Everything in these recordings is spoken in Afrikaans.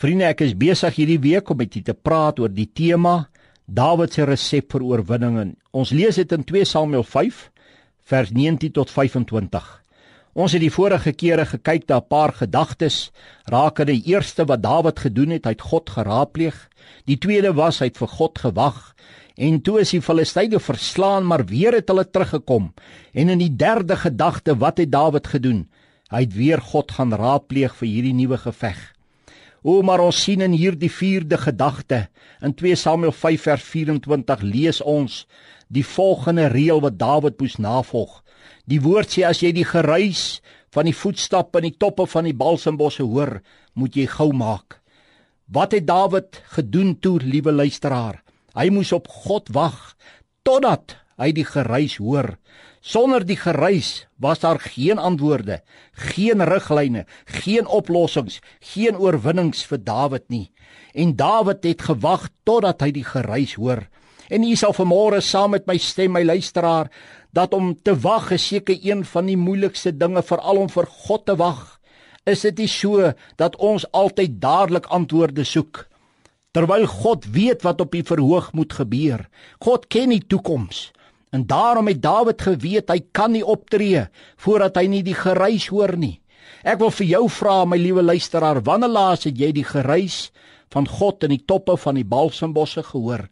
Vriende, ek is besig hierdie week om met julle te praat oor die tema Dawid se resep vir oorwinning. Ons lees dit in 2 Samuel 5 vers 19 tot 25. Ons het die vorige kere gekyk na 'n paar gedagtes rakende die eerste wat Dawid gedoen het, hy het God geraadpleeg. Die tweede was hy het vir God gewag en toe is die Filistyne verslaan, maar weer het hulle teruggekom. En in die derde gedagte, wat het Dawid gedoen? Hy het weer God gaan raadpleeg vir hierdie nuwe geveg. O maar ons sien in hierdie vierde gedagte in 2 Samuel 5 vers 24 lees ons die volgende reël wat Dawid moes navolg. Die woord sê as jy die geruis van die voetstappe in die toppe van die balsambosse hoor, moet jy gou maak. Wat het Dawid gedoen toe, liewe luisteraar? Hy moes op God wag totdat hy die geruis hoor. Sonder die geruis was daar geen antwoorde, geen riglyne, geen oplossings, geen oorwinnings vir Dawid nie. En Dawid het gewag totdat hy die geruis hoor. En u sal vanmôre saam met my stem, my luisteraar, dat om te wag is seker een van die moeilikste dinge veral om vir God te wag. Is dit nie so dat ons altyd dadelik antwoorde soek? Terwyl God weet wat op die verhoog moet gebeur. God ken die toekoms. En daarom het Dawid geweet hy kan nie optree voordat hy nie die geruis hoor nie. Ek wil vir jou vra my liewe luisteraar, wanneer laas het jy die geruis van God in die toppe van die balsambosse gehoor?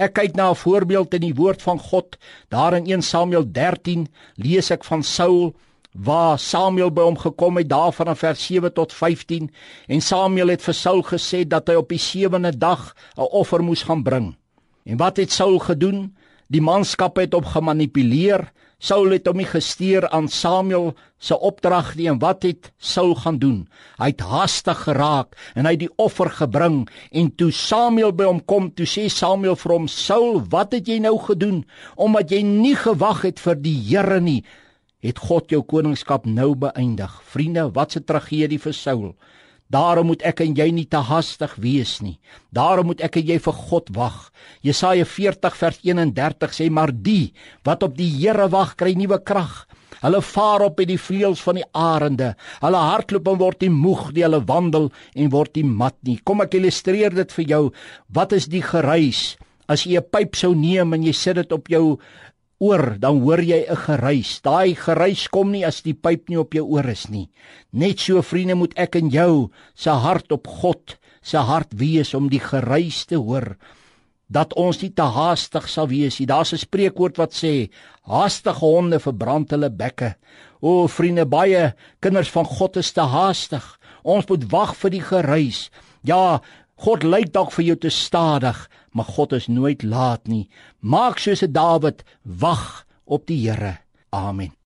Ek kyk na 'n voorbeeld in die woord van God. Daar in 1 Samuel 13 lees ek van Saul waar Samuel by hom gekom het daar van vers 7 tot 15 en Samuel het vir Saul gesê dat hy op die sewende dag 'n offer moes gaan bring. En wat het Saul gedoen? Die manskap het hom gemanipuleer. Saul het hom nie gesteer aan Samuel se opdrag nie en wat het Saul gaan doen? Hy het haastig geraak en hy het die offer gebring en toe Samuel by hom kom, toe sê Samuel vir hom: "Saul, wat het jy nou gedoen omdat jy nie gewag het vir die Here nie?" Het God jou koningskap nou beëindig? Vriende, wat 'n tragedie vir Saul. Daarom moet ek en jy nie te hastig wees nie. Daarom moet ek en jy vir God wag. Jesaja 40 vers 31 sê maar die wat op die Here wag, kry nuwe krag. Hulle vaar op met die vleuels van die arende. Hulle hardloop en word nie moeg nie, hulle wandel en word nie mat nie. Kom ek illustreer dit vir jou. Wat is die geruis? As jy 'n pyp sou neem en jy sit dit op jou oor, dan hoor jy 'n geruis. Daai geruis kom nie as die pyp nie op jou oor is nie. Net so vriende moet ek en jou se hart op God se hart wees om die geruis te hoor dat ons nie te haastig sal wees nie. Daar's 'n spreekwoord wat sê: "Haastige honde verbrand hulle bekke." O, vriende, baie kinders van God is te haastig. Ons moet wag vir die geruis. Ja, God lyk dalk vir jou te stadig, maar God is nooit laat nie. Maak soos 'n Dawid, wag op die Here. Amen.